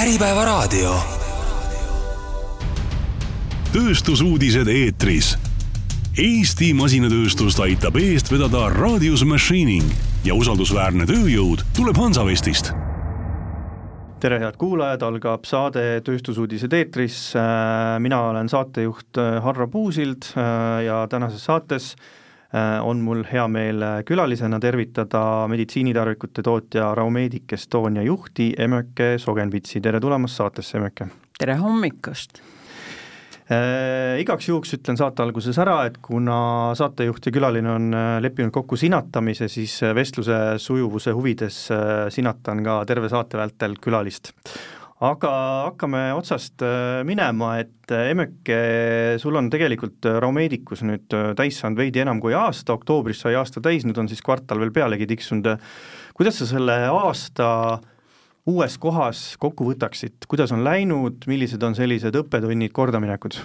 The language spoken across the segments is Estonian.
Äripäevaraadio. tööstusuudised eetris. Eesti masinatööstust aitab eest vedada Radius Machining ja usaldusväärne tööjõud tuleb Hansavestist tere, head kuulajad, algab saade Tööstusuudised eetris, mina olen saatejuht Harro Puusild ja tänases saates on mul hea meel külalisena tervitada meditsiinitarvikute tootja Raumedic Estonia juhti Emeke Sogenvitsi, tere tulemast saatesse, Emeke! tere hommikust! Äh, igaks juhuks ütlen saate alguses ära, et kuna saatejuht ja külaline on äh, leppinud kokku sinatamise, siis äh, vestluse sujuvuse huvides sinatan ka terve saate vältel külalist. Aga hakkame otsast minema, et Emeke, sul on tegelikult Raumedicus nüüd täis saanud veidi enam kui aasta, oktoobris sai aasta täis, nüüd on siis kvartal veel pealegi tiksunud, kuidas sa selle aasta uues kohas kokku võtaksid, kuidas on läinud, millised on sellised õppetunnid, kordaminekud?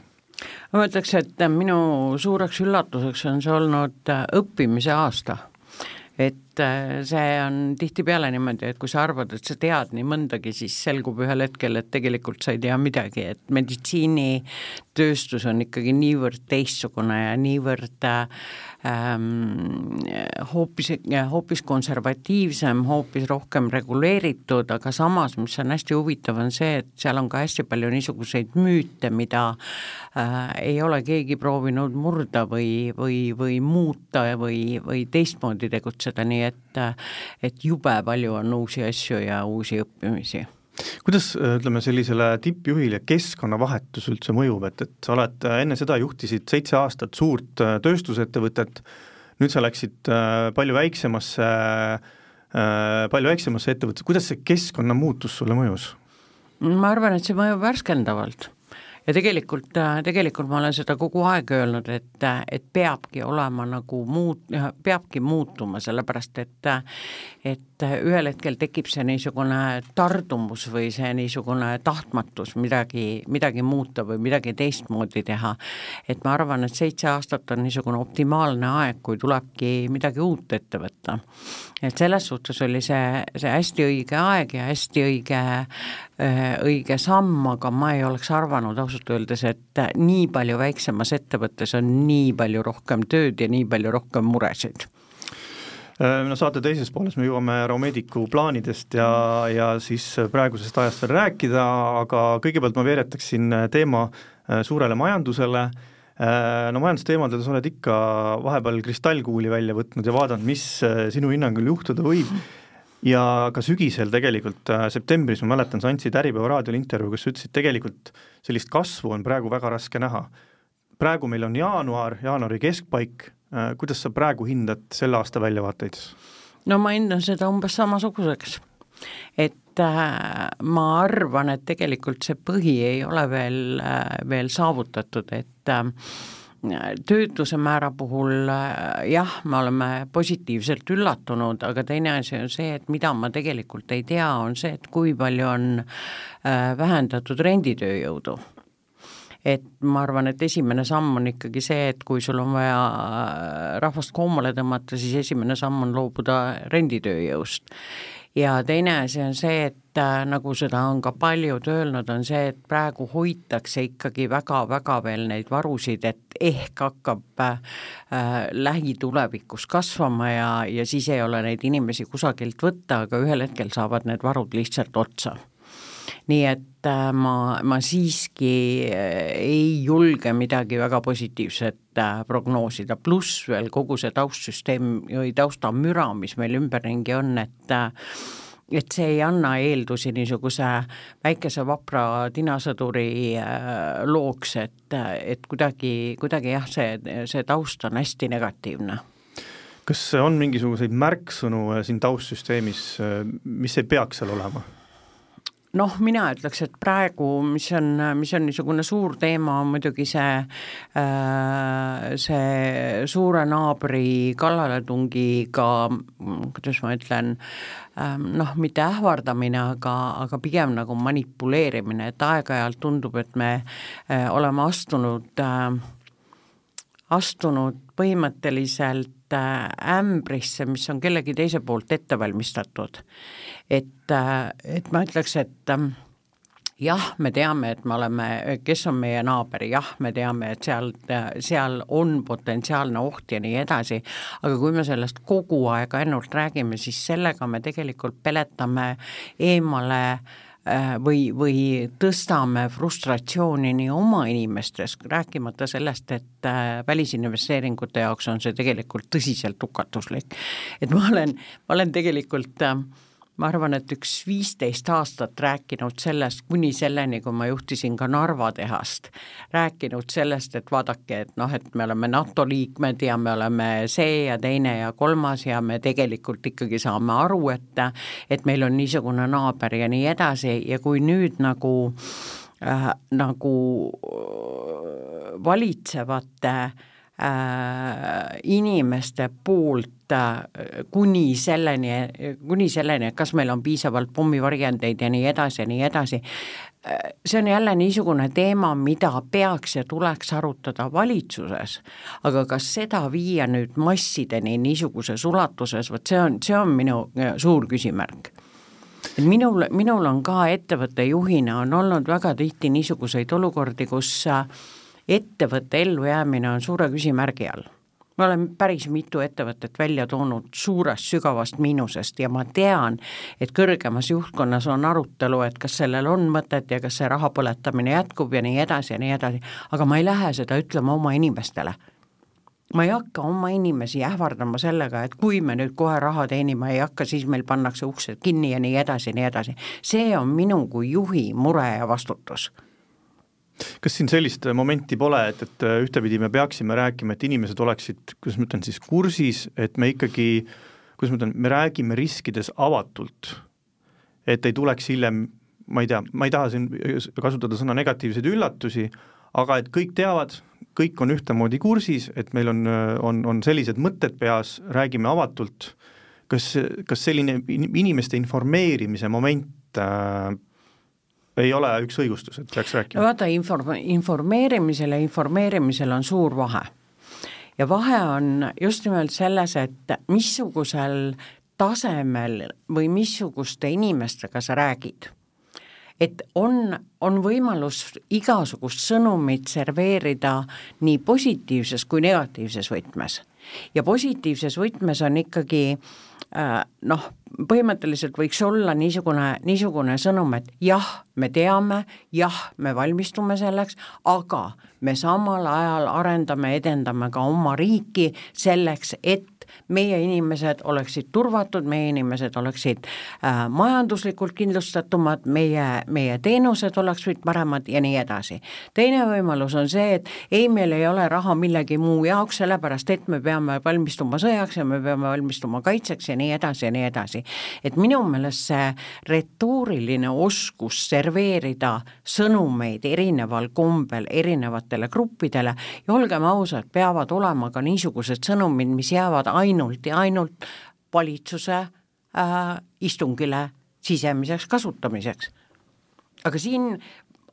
ma ütleks, et minu suureks üllatuseks on see olnud õppimise aasta et äh, see on tihtipeale niimoodi, et kui sa arvad, et sa tead nii mõndagi, siis selgub ühel hetkel, et tegelikult sa ei tea midagi, et meditsiinitööstus on ikkagi niivõrd teistsugune ja niivõrd ähm, hoopis, hoopis konservatiivsem, hoopis rohkem reguleeritud, aga samas, mis on hästi huvitav, on see, et seal on ka hästi palju niisuguseid müüte, mida äh, ei ole keegi proovinud murda või, või, või muuta või, või teistmoodi tegutseda nii et, et jube palju on uusi asju ja uusi õppimisi kuidas ütleme, sellisele tippjuhile keskkonnavahetus üldse mõjub, et, et sa oled enne seda juhtisid seitse aastat suurt äh, tööstusettevõtet, nüüd sa läksid äh, palju väiksemasse, äh, palju väiksemasse ettevõttesse, kuidas see keskkonnamuutus sulle mõjus? ma arvan, et see mõjub värskendavalt. Ja tegelikult, tegelikult ma olen seda kogu aeg öelnud, et, et peabki olema nagu muut-, peabki muutuma, sellepärast et et ühel hetkel tekib see niisugune tardumus või see niisugune tahtmatus midagi, midagi muuta või midagi teistmoodi teha. et ma arvan, et seitse aastat on niisugune optimaalne aeg, kui tulebki midagi uut ette võtta. et selles suhtes oli see, see hästi õige aeg ja hästi õige, õige samm, aga ma ei oleks arvanud ausalt öeldes, et nii palju väiksemas ettevõttes on nii palju rohkem tööd ja nii palju rohkem muresid no saate teises pooles me jõuame Raumedicu plaanidest ja, ja siis praegusest ajast veel rääkida, aga kõigepealt ma veeretaksin teema äh, suurele majandusele, äh, no majandusteemadel sa oled ikka vahepeal kristallkuuli välja võtnud ja vaadanud, mis sinu hinnangul juhtuda võib, ja ka sügisel tegelikult, septembris ma mäletan, sa andsid Äripäeva raadiole intervjuu, kus sa ütlesid, tegelikult sellist kasvu on praegu väga raske näha. praegu meil on jaanuar, jaanuari keskpaik, Äh, kuidas sa praegu hindad selle aasta väljavaateid? no ma hindan seda umbes samasuguseks, et äh, ma arvan, et tegelikult see põhi ei ole veel äh,, veel saavutatud, et äh, töötuse määra puhul äh, jah, me oleme positiivselt üllatunud, aga teine asi on see, et mida ma tegelikult ei tea, on see, et kui palju on äh, vähendatud renditööjõudu et ma arvan, et esimene samm on ikkagi see, et kui sul on vaja äh, rahvast koomale tõmmata, siis esimene samm on loobuda renditööjõust. ja teine asi on see, et äh, nagu seda on ka paljud öelnud, on see, et praegu hoitakse ikkagi väga-väga veel neid varusid, et ehk hakkab äh, lähitulevikus kasvama ja, ja siis ei ole neid inimesi kusagilt võtta, aga ühel hetkel saavad need varud lihtsalt otsa nii et äh, ma, ma siiski äh, ei julge midagi väga positiivset äh, prognoosida, pluss veel kogu see taustsüsteem või taustamüra, mis meil ümberringi on, et et see ei anna eeldusi niisuguse väikese vapra tinasõduri looks, et, et kuidagi, kuidagi jah, see, see taust on hästi negatiivne kas on mingisuguseid märksõnu siin taustsüsteemis, mis ei peaks seal olema? Noh, mina ütleks, et praegu, mis on, mis on niisugune suur teema, on muidugi see, äh, see suure naabri kallaletungiga, kuidas ma ütlen, ähm, noh, mitte ähvardamine, aga, aga pigem nagu manipuleerimine, et aeg-ajalt tundub, et me äh, oleme astunud, äh, astunud põhimõtteliselt ämbrisse, mis on kellegi teise poolt ette valmistatud. Et, äh, et ma ütleks, et ähm, jah, me teame, et me oleme, kes on meie naaber, jah, me teame, et seal, seal on potentsiaalne oht ja nii edasi, aga kui me sellest kogu aeg ainult räägime, siis sellega me tegelikult peletame eemale äh, või, või tõstame frustratsiooni nii oma inimestes, rääkimata sellest, et äh, välisinvesteeringute jaoks on see tegelikult tõsiselt hukatuslik. et ma olen, ma olen tegelikult äh, ma arvan, et üks viisteist aastat rääkinud sellest, kuni selleni, kui ma juhtisin ka Narva tehast, rääkinud sellest, et vaadake, et noh, et me oleme NATO liikmed ja me oleme see ja teine ja kolmas ja me tegelikult ikkagi saame aru, et et meil on niisugune naaber ja nii edasi. Ja kui nüüd nagu äh, nagu valitsevate äh, Äh, inimeste poolt äh, kuni selleni, kuni selleni, et kas meil on piisavalt pommivarjendeid ja nii edasi ja nii edasi, äh, see on jälle niisugune teema, mida peaks ja tuleks arutada valitsuses, aga kas seda viia nüüd massideni niisuguses ulatuses, vot see on, see on minu suur küsimärk. Minul, minul on ka ettevõtte juhina on olnud väga tihti niisuguseid olukordi, kus äh, ettevõtte ellujäämine on suure küsimärgi all. ma olen päris mitu ettevõtet välja toonud suurest sügavast miinusest ja ma tean, et kõrgemas juhtkonnas on arutelu, et kas sellel on mõtet ja kas see raha põletamine jätkub ja nii edasi ja nii edasi, aga ma ei lähe seda ütlema oma inimestele ma ei hakka oma inimesi ähvardama sellega, et kui me nüüd kohe raha teenima ei hakka, siis meil pannakse uksed kinni ja nii edasi ja nii edasi. see on minu kui juhi mure ja vastutus kas siin sellist momenti pole, et, et ühtepidi me peaksime rääkima, et inimesed oleksid, kuidas ma ütlen siis, kursis, et me ikkagi, kuidas ma ütlen, me räägime riskides avatult, et ei tuleks hiljem, ma ei tea, ma ei taha siin kasutada sõna negatiivseid üllatusi, aga et kõik teavad, kõik on ühtemoodi kursis, et meil on, on, on sellised mõtted peas, räägime avatult, kas, kas selline inimeste informeerimise moment äh, ei ole üks õigustus, et peaks rääkima. vaata, inform-, informeerimisel ja informeerimisel on suur vahe. ja vahe on just nimelt selles, et missugusel tasemel või missuguste inimestega sa räägid. et on, on võimalus igasugust sõnumit serveerida nii positiivses kui negatiivses võtmes. ja positiivses võtmes on ikkagi äh, noh, põhimõtteliselt võiks olla niisugune, niisugune sõnum, et jah, me teame, jah, me valmistume selleks, aga me samal ajal arendame, edendame ka oma riiki selleks, et meie inimesed oleksid turvatud, meie inimesed oleksid äh, majanduslikult kindlustatumad, meie, meie teenused oleksid paremad ja nii edasi. teine võimalus on see, et ei, meil ei ole raha millegi muu jaoks, sellepärast et me peame valmistuma sõjaks ja me peame valmistuma kaitseks ja nii edasi ja nii edasi. et minu meelest see retooriline oskus serveerida sõnumeid erineval kombel erinevatele gruppidele ja olgem ausad, peavad olema ka niisugused sõnumid, mis jäävad ainult ja ainult valitsuse äh, istungile sisemiseks kasutamiseks. aga siin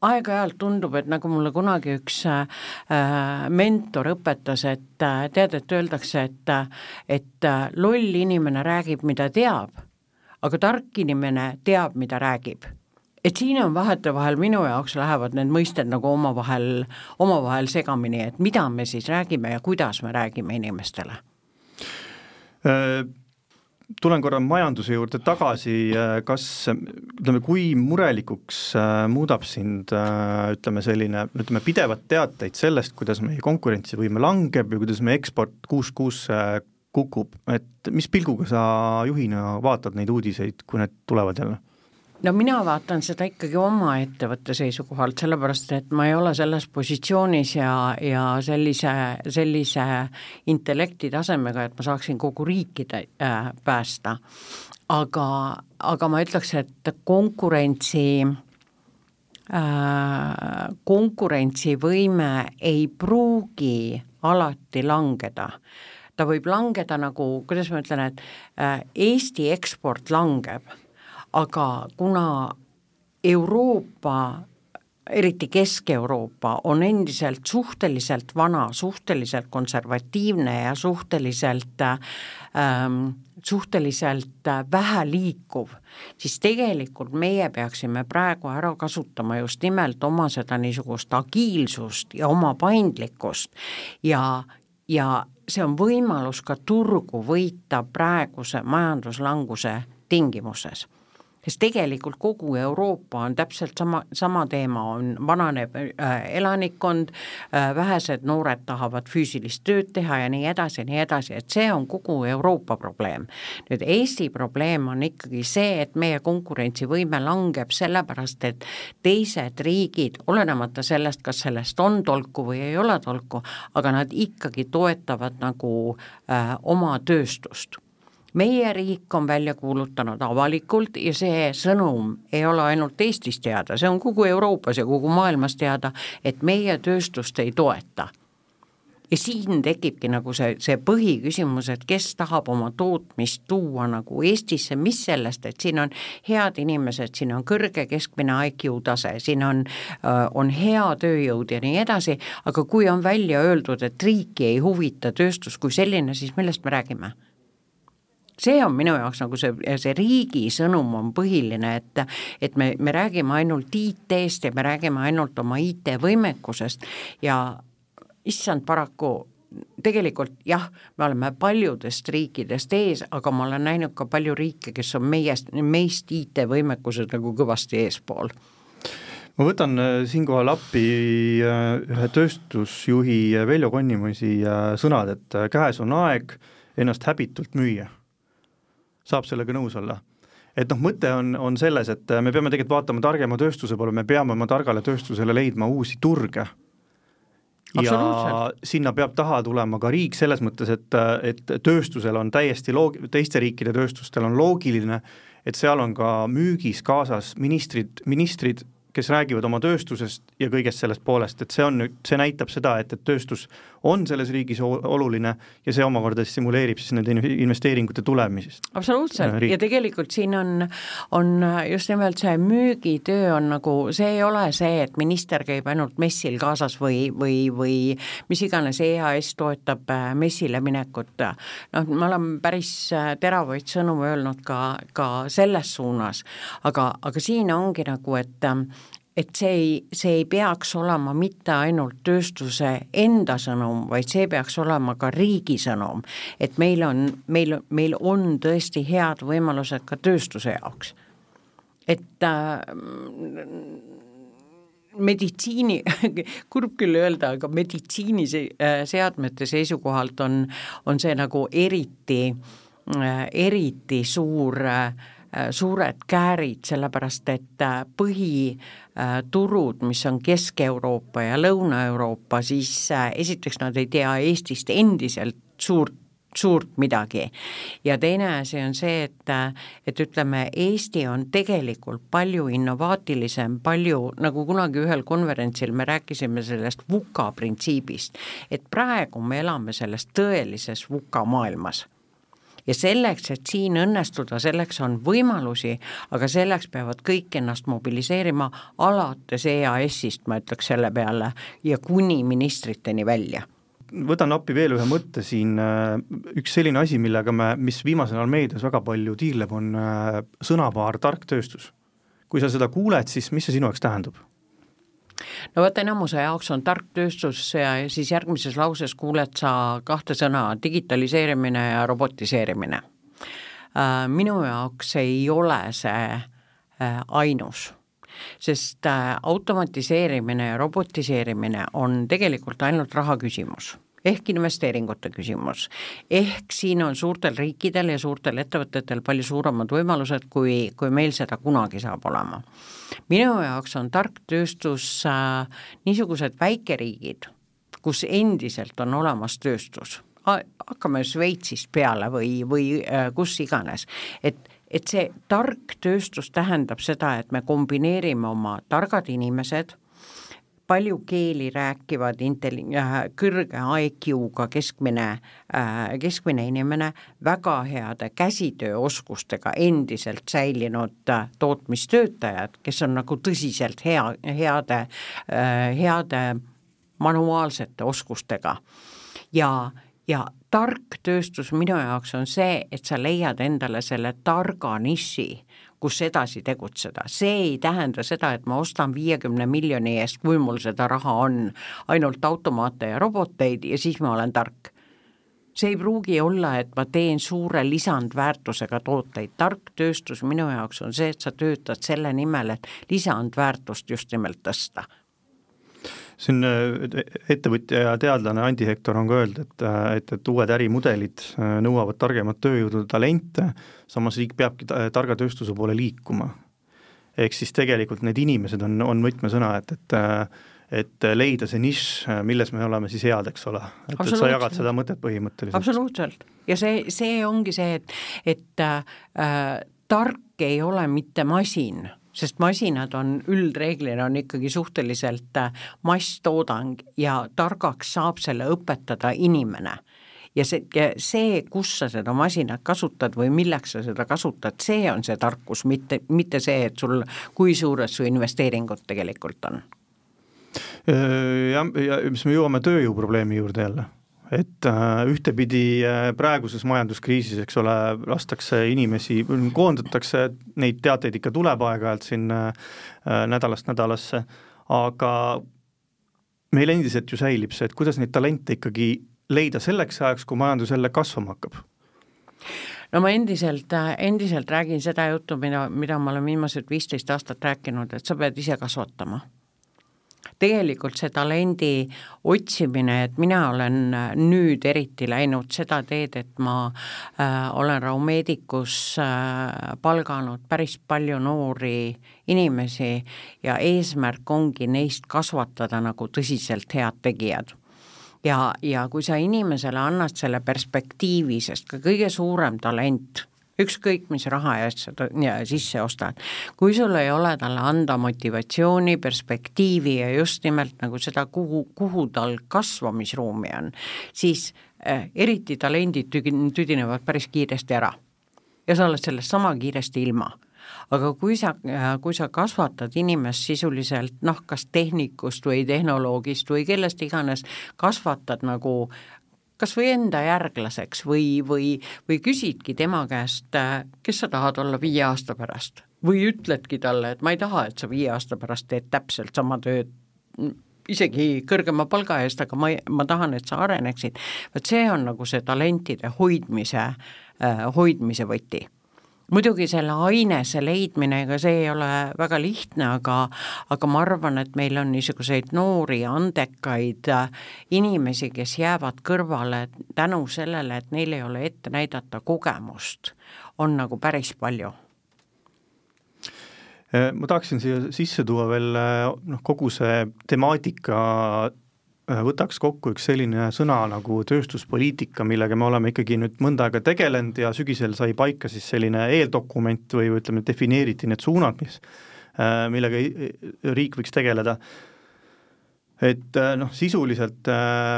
aeg-ajalt tundub, et nagu mulle kunagi üks äh, mentor õpetas, et äh, tead, et öeldakse, et, et äh, loll inimene räägib, mida teab, aga tark inimene teab, mida räägib et siin on vahetevahel minu jaoks lähevad need mõisted nagu omavahel, omavahel segamini, et mida me siis räägime ja kuidas me räägime inimestele Äh, tulen korra majanduse juurde tagasi, äh, kas ütleme, kui murelikuks äh, muudab sind ütleme selline, ütleme pidevad teateid sellest, kuidas meie konkurentsivõime langeb ja kuidas meie eksport kuust kuusse kukub, et mis pilguga sa juhina vaatad neid uudiseid, kui need tulevad jälle? No mina vaatan seda ikkagi oma ettevõtte seisukohalt, sellepärast et ma ei ole selles positsioonis ja, ja sellise, sellise intellekti tasemega, et ma saaksin kogu riiki äh, päästa. aga, aga ma ütleks, et konkurentsi äh, konkurentsivõime ei pruugi alati langeda ta võib langeda nagu, kuidas ma ütlen, et äh, Eesti eksport langeb aga kuna Euroopa eriti Kesk-Euroopa, on endiselt suhteliselt vana, suhteliselt konservatiivne ja suhteliselt ähm, suhteliselt vähe liikuv, siis tegelikult meie peaksime praegu ära kasutama just nimelt oma seda niisugust agiilsust ja oma paindlikkust. Ja, ja see on võimalus ka turgu võita praeguse majanduslanguse tingimuses sest tegelikult kogu Euroopa on täpselt sama, sama teema, on vananev äh, elanikkond äh,, vähesed noored tahavad füüsilist tööd teha ja nii edasi ja nii edasi, et see on kogu Euroopa probleem. nüüd Eesti probleem on ikkagi see, et meie konkurentsivõime langeb sellepärast, et teised riigid, olenemata sellest, kas sellest on tolku või ei ole tolku, aga nad ikkagi toetavad nagu äh, oma tööstust meie riik on välja kuulutanud avalikult ja see sõnum ei ole ainult Eestis teada, see on kogu Euroopas ja kogu maailmas teada, et meie tööstust ei toeta ja siin tekibki nagu see, see põhiküsimus, et kes tahab oma tootmist tuua nagu Eestisse, mis sellest, et siin on head inimesed, siin on kõrge keskmine IQ tase, siin on, äh, on hea tööjõud ja nii edasi, aga kui on välja öeldud, et riiki ei huvita tööstus kui selline, siis millest me räägime? See on minu jaoks nagu see, see riigi sõnum on põhiline, et et me, me räägime ainult IT-st ja me räägime ainult oma IT-võimekusest. Ja issand, paraku tegelikult jah, me oleme paljudest riikidest ees, aga ma olen näinud ka palju riike, kes on meiest, meist IT-võimekuses nagu kõvasti eespool. Ma võtan äh, siinkohal appi äh, ühe tööstusjuhi Veljo Konnimäsi äh, sõnad, et käes on aeg ennast häbitult müüa saab sellega nõus olla et noh, mõte on, on selles, et me peame tegelikult vaatama targema tööstuse poole, me peame oma targale tööstusele leidma uusi turge. ja sinna peab taha tulema ka riik selles mõttes, et, et tööstusel on täiesti loog-, teiste riikide tööstustel on loogiline, et seal on ka müügis kaasas ministrid, ministrid, kes räägivad oma tööstusest ja kõigest sellest poolest, et see on nüüd, see näitab seda, et, et tööstus on selles riigis oluline ja see omakorda stimuleerib siis nende investeeringute tulemisest. absoluutselt. Äh, ja tegelikult siin on, on just nimelt see müügitöö on nagu, see ei ole see, et minister käib ainult messil kaasas või, või, või mis iganes, EAS toetab äh, messile minekut, noh, me oleme päris äh, teravaid sõnu öelnud ka, ka selles suunas, aga, aga siin ongi nagu, et et see ei, see ei peaks olema mitte ainult tööstuse enda sõnum, vaid see peaks olema ka riigi sõnum. et meil on, meil, meil on tõesti head võimalused ka tööstuse jaoks. et äh, meditsiini, kurb küll öelda, aga meditsiiniseadmete äh, seisukohalt on, on see nagu eriti, äh, eriti suur äh, suured käärid, sellepärast et äh, põhiturud, mis on Kesk-Euroopa ja Lõuna-Euroopa, siis äh, esiteks nad ei tea Eestist endiselt suurt suurt midagi. ja teine asi on see, et, et ütleme, Eesti on tegelikult palju innovaatilisem, palju, nagu kunagi ühel konverentsil me rääkisime sellest VUCA printsiibist, et praegu me elame selles tõelises VUCA maailmas ja selleks, et siin õnnestuda, selleks on võimalusi, aga selleks peavad kõik ennast mobiliseerima alates EAS-ist, ma ütleks selle peale, ja kuni ministriteni välja võtan appi veel ühe mõtte siin, üks selline asi, millega me, mis viimasel ajal meedias väga palju tiirleb, on äh, sõnapaar tark tööstus. kui sa seda kuuled, siis mis see sinu jaoks tähendab? No vot, enamuse jaoks on tark tööstus ja siis järgmises lauses kuuled sa kahte sõna, digitaliseerimine ja robotiseerimine. Äh, minu jaoks ei ole see äh, ainus sest äh, automatiseerimine ja robotiseerimine on tegelikult ainult raha küsimus ehk investeeringute küsimus. ehk siin on suurtel riikidel ja suurtel ettevõtetel palju suuremad võimalused, kui, kui meil seda kunagi saab olema. minu jaoks on tark tööstus äh, niisugused väikeriigid, kus endiselt on olemas tööstus, hakkame Šveitsist peale või, või äh, kus iganes, et et see tark tööstus tähendab seda, et me kombineerime oma targad inimesed palju keeli rääkivad intelli-, kõrge IQ-ga keskmine, keskmine inimene, väga heade käsitööoskustega endiselt säilinud tootmistöötajad, kes on nagu tõsiselt hea, heade, heade manuaalsete oskustega. Ja ja tark tööstus minu jaoks on see, et sa leiad endale selle targa niši, kus edasi tegutseda, see ei tähenda seda, et ma ostan viiekümne miljoni eest, kui mul seda raha on, ainult automaate ja roboteid ja siis ma olen tark. see ei pruugi olla, et ma teen suure lisandväärtusega tooteid, tark tööstus minu jaoks on see, et sa töötad selle nimel, et lisandväärtust just nimelt tõsta siin äh, ettevõtja ja teadlane Andi Hektor on ka öelnud, et, äh, et, et uued ärimudelid äh, nõuavad targemat tööjõudu, talente, samas riik peabki targa tööstuse poole liikuma. ehk siis tegelikult need inimesed on, on võtmesõna, et, et et leida see nišš, milles me oleme siis head, eks ole, et, et sa jagad seda mõtet põhimõtteliselt. absoluutselt, ja see, see ongi see, et, et äh, tark ei ole mitte masin sest masinad on üldreeglina on ikkagi suhteliselt äh, masstoodang ja targaks saab selle õpetada inimene ja see, see, kus sa seda masinat kasutad või milleks sa seda kasutad, see on see tarkus, mitte, mitte see, et sul, kui suured su investeeringud tegelikult on. Äh, jah, ja siis me jõuame tööjõuprobleemi juurde jälle et äh, ühtepidi äh, praeguses majanduskriisis, eks ole, lastakse inimesi, koondatakse, neid teateid ikka tuleb aeg-ajalt siin äh, nädalast nädalasse, aga meil endiselt ju säilib see, et kuidas neid talente ikkagi leida selleks ajaks, kui majandus jälle kasvama hakkab. No ma endiselt, endiselt räägin seda juttu, mida, mida ma olen viimased viisteist aastat rääkinud, et sa pead ise kasvatama tegelikult see talendi otsimine, et mina olen nüüd eriti läinud seda teed, et ma äh, olen Raumedikus äh, palganud päris palju noori inimesi ja eesmärk ongi neist kasvatada nagu tõsiselt head tegijad. Ja, ja kui sa inimesele annad selle perspektiivi, sest ka kõige suurem talent ükskõik mis raha eest sa ja sisse ostad. kui sul ei ole talle anda motivatsiooni, perspektiivi ja just nimelt nagu seda, kuhu, kuhu tal kasvamisruumi on, siis äh, eriti talendid tüdinevad päris kiiresti ära. ja sa oled sellest sama kiiresti ilma aga kui sa, äh, kui sa kasvatad inimest sisuliselt noh, kas tehnikust või tehnoloogist või kellest iganes, kasvatad nagu kas või enda järglaseks või, või, või küsidki tema käest, kes sa tahad olla viie aasta pärast või ütledki talle, et ma ei taha, et sa viie aasta pärast teed täpselt sama tööd, isegi kõrgema palga eest, aga ma, ma tahan, et sa areneksid. vot see on nagu see talentide hoidmise, hoidmise võti muidugi selle ainese leidmine, ega see ei ole väga lihtne, aga aga ma arvan, et meil on niisuguseid noori andekaid äh, inimesi, kes jäävad kõrvale tänu sellele, et neil ei ole ette näidata kogemust, on nagu päris palju. Äh, ma tahaksin siia sisse tuua veel äh, noh, kogu see temaatika võtaks kokku üks selline sõna nagu tööstuspoliitika, millega me oleme ikkagi nüüd mõnda aega tegelenud ja sügisel sai paika siis selline eeldokument või ütleme, defineeriti need suunad, mis, äh, millega riik võiks tegeleda. et äh, noh, sisuliselt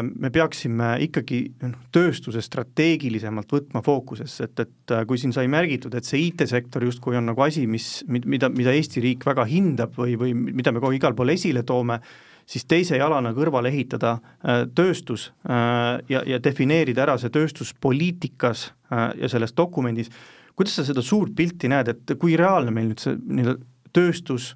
me peaksime ikkagi noh, tööstuse strateegilisemalt võtma fookusesse, et, et kui siin sai märgitud, et see IT-sektor justkui on nagu asi, mis, mida, mida Eesti riik väga hindab või, või mida me kogu igal pool esile toome, siis teise jalana kõrvale ehitada äh, tööstus äh, ja, ja defineerida ära see tööstus poliitikas äh, ja selles dokumendis, kuidas sa seda suurt pilti näed, et kui reaalne meil nüüd see nii-öelda tööstus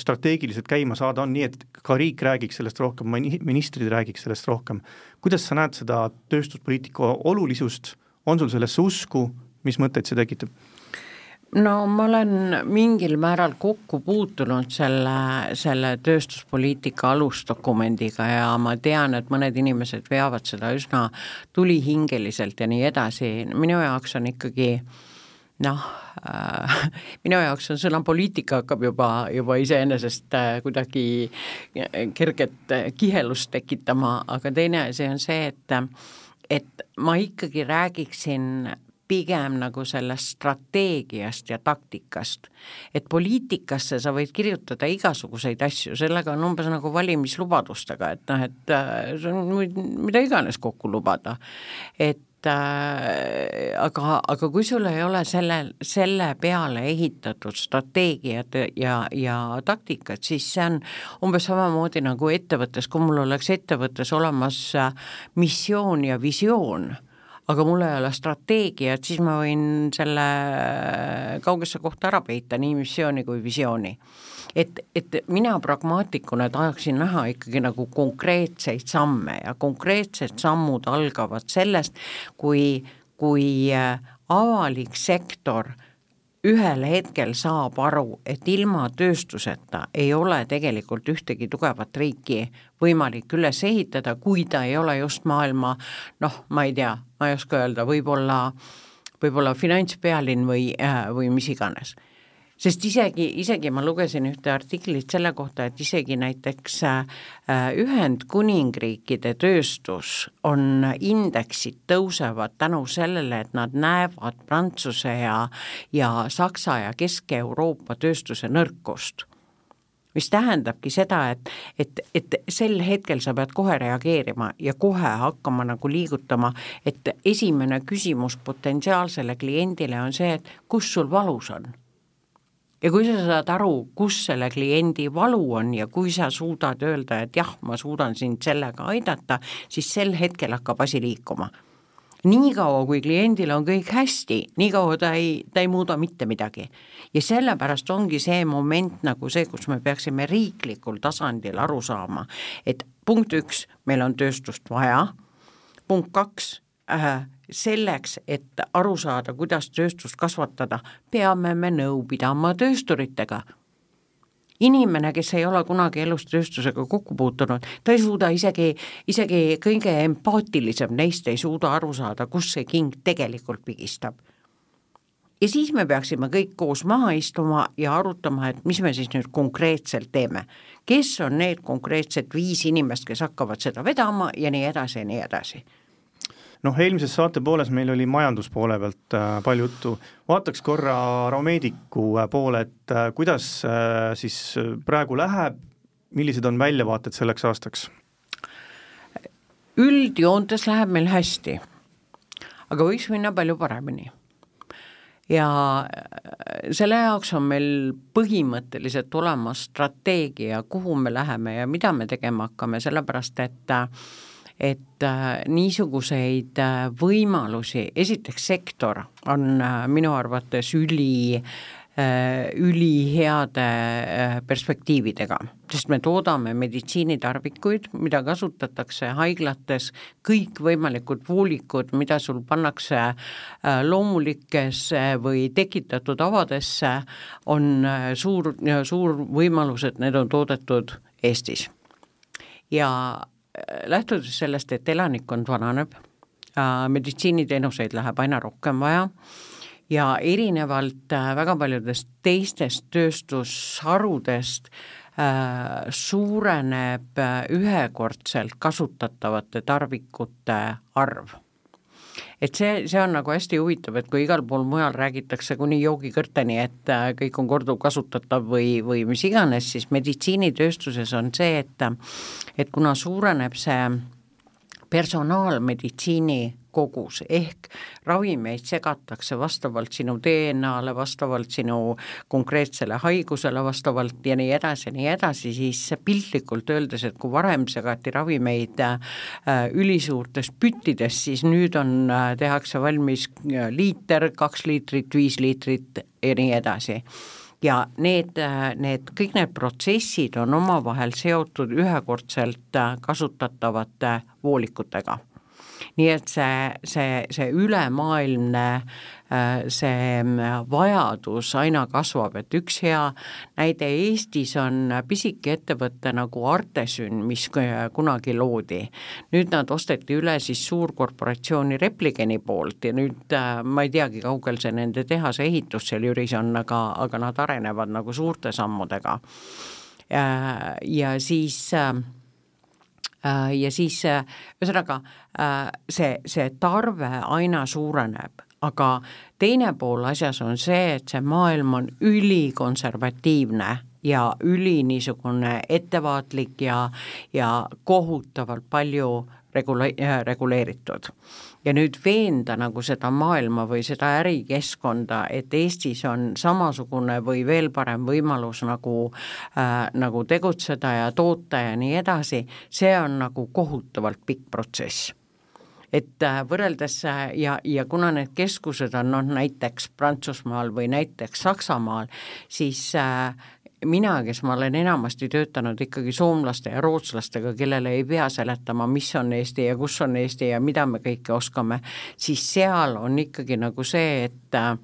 strateegiliselt käima saada on, nii et ka riik räägiks sellest rohkem, ministrid räägiks sellest rohkem. kuidas sa näed seda tööstuspoliitika olulisust, on sul sellesse usku, mis mõtteid see tekitab? No ma olen mingil määral kokku puutunud selle, selle tööstuspoliitika alusdokumendiga ja ma tean, et mõned inimesed veavad seda üsna tulihingeliselt ja nii edasi, minu jaoks on ikkagi noh äh,, minu jaoks on sõna poliitika hakkab juba, juba iseenesest äh, kuidagi kerget kihelust tekitama, aga teine asi on see, et et ma ikkagi räägiksin pigem nagu sellest strateegiast ja taktikast. et poliitikasse sa võid kirjutada igasuguseid asju, sellega on umbes nagu valimislubadustega, et noh, et äh, see on mida iganes kokku lubada. et äh, aga, aga kui sul ei ole selle, selle peale ehitatud strateegiat ja, ja taktikat, siis see on umbes samamoodi nagu ettevõttes, kui mul oleks ettevõttes olemas äh, missioon ja visioon aga mul ei ole strateegiat, siis ma võin selle kaugesse kohta ära peita, nii missiooni kui visiooni. et, et mina pragmaatikuna tahaksin näha ikkagi nagu konkreetseid samme ja konkreetsed sammud algavad sellest, kui, kui äh, avalik sektor ühel hetkel saab aru, et ilma tööstuseta ei ole tegelikult ühtegi tugevat riiki võimalik üles ehitada, kui ta ei ole just maailma noh, ma ei tea, ma ei oska öelda, võib-olla, võib-olla finantspealinn või, äh, või mis iganes. Sest isegi, isegi ma lugesin ühte artiklit selle kohta, et isegi näiteks äh, Ühendkuningriikide tööstus on, indeksid tõusevad tänu sellele, et nad näevad Prantsuse ja, ja Saksa ja Kesk-Euroopa tööstuse nõrkust mis tähendabki seda, et, et, et sel hetkel sa pead kohe reageerima ja kohe hakkama nagu liigutama, et esimene küsimus potentsiaalsele kliendile on see, et kus sul valus on. Ja kui sa saad aru, kus selle kliendi valu on ja kui sa suudad öelda, et jah, ma suudan sind sellega aidata, siis sel hetkel hakkab asi liikuma niikaua, kui kliendil on kõik hästi, niikaua ta ei, ta ei muuda mitte midagi. ja sellepärast ongi see moment nagu see, kus me peaksime riiklikul tasandil aru saama, et punkt üks, meil on tööstust vaja, punkt kaks äh,, selleks, et aru saada, kuidas tööstust kasvatada, peame me nõu pidama töösturitega. Inimene, kes ei ole kunagi elus tööstusega kokku puutunud, ta ei suuda isegi, isegi kõige empaatilisem neist ei suuda aru saada, kus see king tegelikult pigistab ja siis me peaksime kõik koos maha istuma ja arutama, et mis me siis nüüd konkreetselt teeme. kes on need konkreetsed viis inimest, kes hakkavad seda vedama ja nii edasi ja nii edasi noh, eelmises saate pooles meil oli majanduspoole pealt äh, palju juttu, vaataks korra Raomeediku äh, poole, et äh, kuidas äh, siis praegu läheb, millised on väljavaated selleks aastaks? üldjoontes läheb meil hästi, aga võiks minna palju paremini. ja äh, selle jaoks on meil põhimõtteliselt olemas strateegia, kuhu me läheme ja mida me tegema hakkame, sellepärast et äh, et äh, niisuguseid äh, võimalusi, esiteks sektor on äh, minu arvates üli üliheade perspektiividega, sest me toodame meditsiinitarvikuid, mida kasutatakse haiglates, kõikvõimalikud voolikud, mida sul pannakse loomulikesse või tekitatud avadesse, on suur, suur võimalus, et need on toodetud Eestis. ja lähtudes sellest, et elanikkond vananeb, meditsiiniteenuseid läheb aina rohkem vaja ja erinevalt äh, väga paljudest teistest tööstusharudest äh, suureneb äh, ühekordselt kasutatavate tarvikute arv et see, see on nagu hästi huvitav, et kui igal pool mujal räägitakse kuni joogikõrteni, et äh, kõik on korduvkasutatav või, või mis iganes, siis meditsiinitööstuses on see, et et kuna suureneb see personaalmeditsiini kogus, ehk ravimeid segatakse vastavalt sinu DNA-le, vastavalt sinu konkreetsele haigusele, vastavalt ja nii edasi ja nii edasi, siis piltlikult öeldes, et kui varem segati ravimeid äh, ülisuurtes püttides, siis nüüd on, äh, tehakse valmis äh, liiter, kaks liitrit, viis liitrit ja nii edasi. Ja need, need, kõik need protsessid on omavahel seotud ühekordselt kasutatavate voolikutega nii et see, see, see ülemaailmne äh, see mm, vajadus aina kasvab, et üks hea näide Eestis on pisike ettevõte nagu Artesyn, mis kunagi loodi. nüüd nad osteti üle siis suurkorporatsiooni Repligeni poolt ja nüüd äh, ma ei teagi, kaugel see nende tehase ehitus seal Jüris on, aga, aga nad arenevad nagu suurte sammudega. Äh, ja siis ja siis ühesõnaga see, see tarve aina suureneb, aga teine pool asjas on see, et see maailm on ülikonservatiivne ja üli niisugune ettevaatlik ja, ja kohutavalt palju regula-, reguleeritud ja nüüd veenda nagu seda maailma või seda ärikeskkonda, et Eestis on samasugune või veel parem võimalus nagu äh,, nagu tegutseda ja toota ja nii edasi, see on nagu kohutavalt pikk protsess. Et äh, võrreldes äh, ja, ja kuna need keskused on noh, näiteks Prantsusmaal või näiteks Saksamaal, siis äh, mina, kes ma olen enamasti töötanud ikkagi soomlaste ja rootslastega, kellele ei pea seletama, mis on Eesti ja kus on Eesti ja mida me kõike oskame, siis seal on ikkagi nagu see, et äh,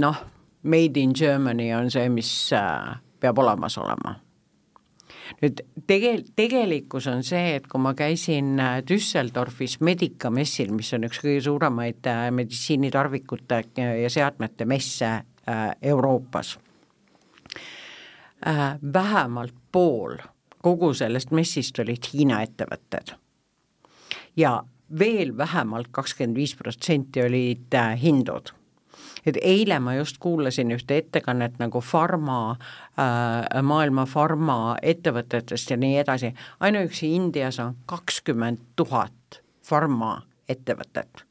noh, made in Germany on see, mis äh, peab olemas olema. Nüüd tege-, tegelikkus on see, et kui ma käisin äh, Düsseldorfis Medica messil, mis on üks kõige suuremaid meditsiinitarvikute ja seadmete messe Euroopas vähemalt pool kogu sellest messist olid Hiina ettevõtted. ja veel vähemalt kakskümmend viis protsenti olid äh, hindud. Et eile ma just kuulasin ühte ettekannet nagu farma äh,, maailma farmaettevõtetest ja nii edasi, ainuüksi Indias on kakskümmend tuhat farmaettevõtet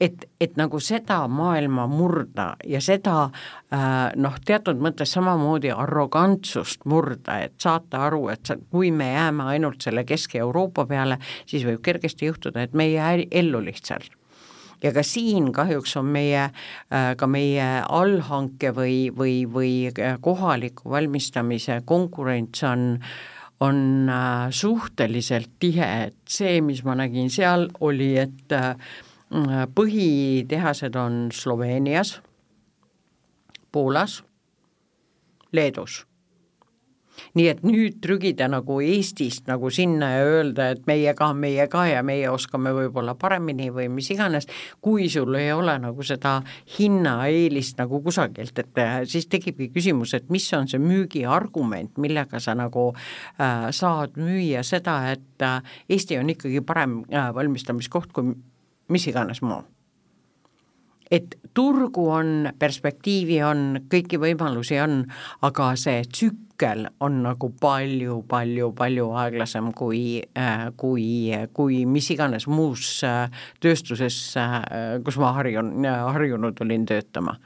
et, et nagu seda maailma murda ja seda äh, noh, teatud mõttes samamoodi arrogantsust murda, et saata aru, et sa, kui me jääme ainult selle Kesk-Euroopa peale, siis võib kergesti juhtuda, et me ei jää ellu lihtsalt. Ja ka siin kahjuks on meie, äh, ka meie allhanke või, või, või äh, kohaliku valmistamise konkurents on on suhteliselt tihe, et see, mis ma nägin seal, oli, et põhitehased on Sloveenias, Poolas, Leedus. Nii et nüüd trügida nagu Eestist nagu sinna ja öelda, et meie ka, meie ka ja meie oskame võib-olla paremini või mis iganes, kui sul ei ole nagu seda hinnaeelist nagu kusagilt, et äh, siis tekibki küsimus, et mis on see müügiargument, millega sa nagu äh, saad müüa seda, et äh, Eesti on ikkagi parem äh, valmistamiskoht kui mis iganes muu. et turgu on, perspektiivi on, kõiki võimalusi on, aga see tsükkel on nagu palju, palju, palju aeglasem kui, äh, kui, kui mis iganes muus äh, tööstuses, äh, kus ma harjun, harjunud olin töötama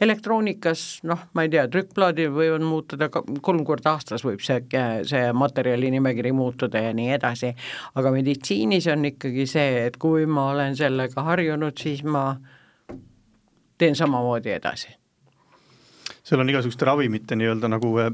elektroonikas noh, ma ei tea, trükkplaadil võivad muutuda kolm korda aastas võib see, see materjali nimekiri muutuda ja nii edasi, aga meditsiinis on ikkagi see, et kui ma olen sellega harjunud, siis ma teen samamoodi edasi. seal on igasuguste ravimite nii-öelda nagu eh,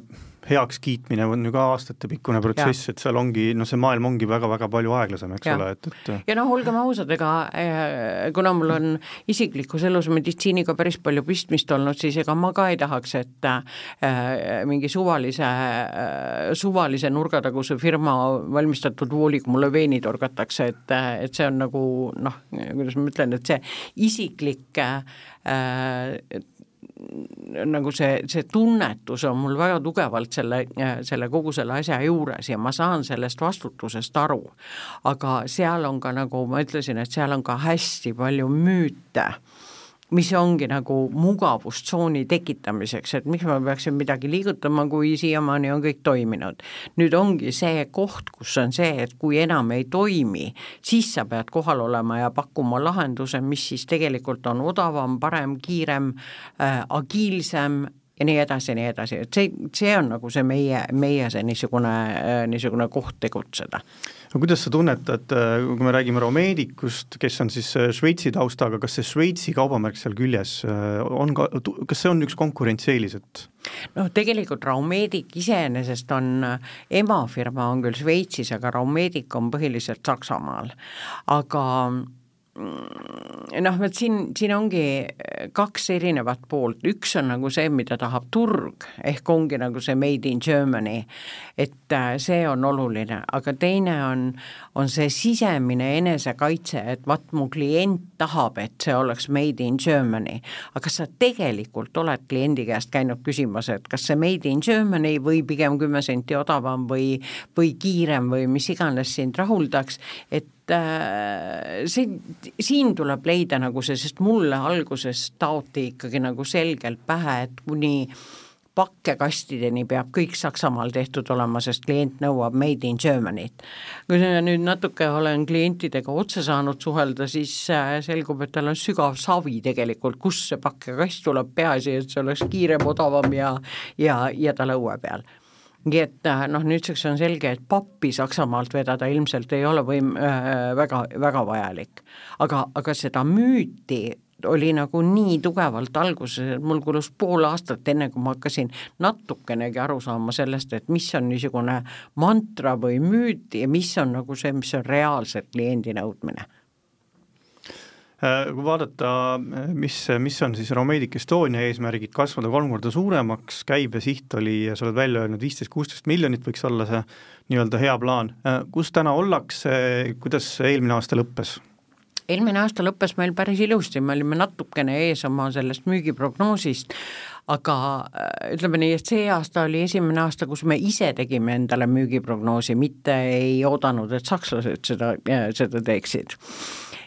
heakskiitmine on ju ka aastatepikkune protsess, et seal ongi, noh, see maailm ongi väga-väga palju aeglasem, eks ja. ole, et, et ja noh, olgem ausad, ega eh, kuna mul on isiklikus elus meditsiiniga päris palju pistmist olnud, siis ega ma ka ei tahaks, et äh, mingi suvalise äh,, suvalise nurgataguse firma valmistatud vooliga mulle veeni torgatakse, et, et see on nagu noh, kuidas ma ütlen, et see isiklik äh, nagu see, see tunnetus on mul väga tugevalt selle, selle kogu selle asja juures ja ma saan sellest vastutusest aru. aga seal on ka, nagu ma ütlesin, et seal on ka hästi palju müüte mis ongi nagu mugavustsooni tekitamiseks, et miks ma peaksin midagi liigutama, kui siiamaani on kõik toiminud. nüüd ongi see koht, kus on see, et kui enam ei toimi, siis sa pead kohal olema ja pakkuma lahenduse, mis siis tegelikult on odavam, parem, kiirem äh,, agiilsem ja nii edasi ja nii edasi, et see, see on nagu see meie, meie see niisugune, äh, niisugune koht tegutseda. No kuidas sa tunnetad, äh, kui me räägime Romedicust, kes on siis äh, Šveitsi taustaga, kas see Šveitsi kaubamärk seal küljes äh, on ka, kas see on üks konkurentsieelis, et noh, tegelikult Raumedic iseenesest on, emafirma on küll Šveitsis, aga Raumedic on põhiliselt Saksamaal. aga noh, vot siin, siin ongi äh, kaks erinevat poolt, üks on nagu see, mida tahab turg, ehk ongi nagu see made in Germany, et äh, see on oluline, aga teine on, on see sisemine enesekaitse, et vaat mu klient tahab, et see oleks made in Germany. aga kas sa tegelikult oled kliendi käest käinud küsimas, et kas see made in Germany või pigem kümme senti odavam või, või kiirem või mis iganes sind rahuldaks, et see, siin tuleb leida nagu see, sest mulle alguses taoti ikkagi nagu selgelt pähe, et kuni pakkekastideni peab kõik Saksamaal tehtud olema, sest klient nõuab made in Germany't. kui nüüd natuke olen klientidega otse saanud suhelda, siis äh, selgub, et tal on sügav savi tegelikult, kust see pakkekast tuleb, peaasi, et see oleks kiirem, odavam ja, ja, ja ta lõue peal nii et äh, noh, nüüdseks on selge, et pappi Saksamaalt vedada ilmselt ei ole võim- äh,, väga, väga vajalik. aga, aga seda müüti oli nagu nii tugevalt alguses, et mul kulus pool aastat, enne kui ma hakkasin natukenegi aru saama sellest, et mis on niisugune mantra või müüt ja mis on nagu see, mis on reaalselt kliendi nõudmine kui vaadata, mis, mis on siis Romedic Estonia eesmärgid, kasvada kolm korda suuremaks, käibesiht oli, sa oled välja öelnud, viisteist, kuusteist miljonit võiks olla see nii-öelda hea plaan, äh, kus täna ollakse, kuidas eelmine aasta lõppes? eelmine aasta lõppes meil päris ilusti, me olime natukene ees oma sellest müügiprognoosist, aga äh, ütleme nii, et see aasta oli esimene aasta, kus me ise tegime endale müügiprognoosi, mitte ei oodanud, et sakslased seda, seda teeksid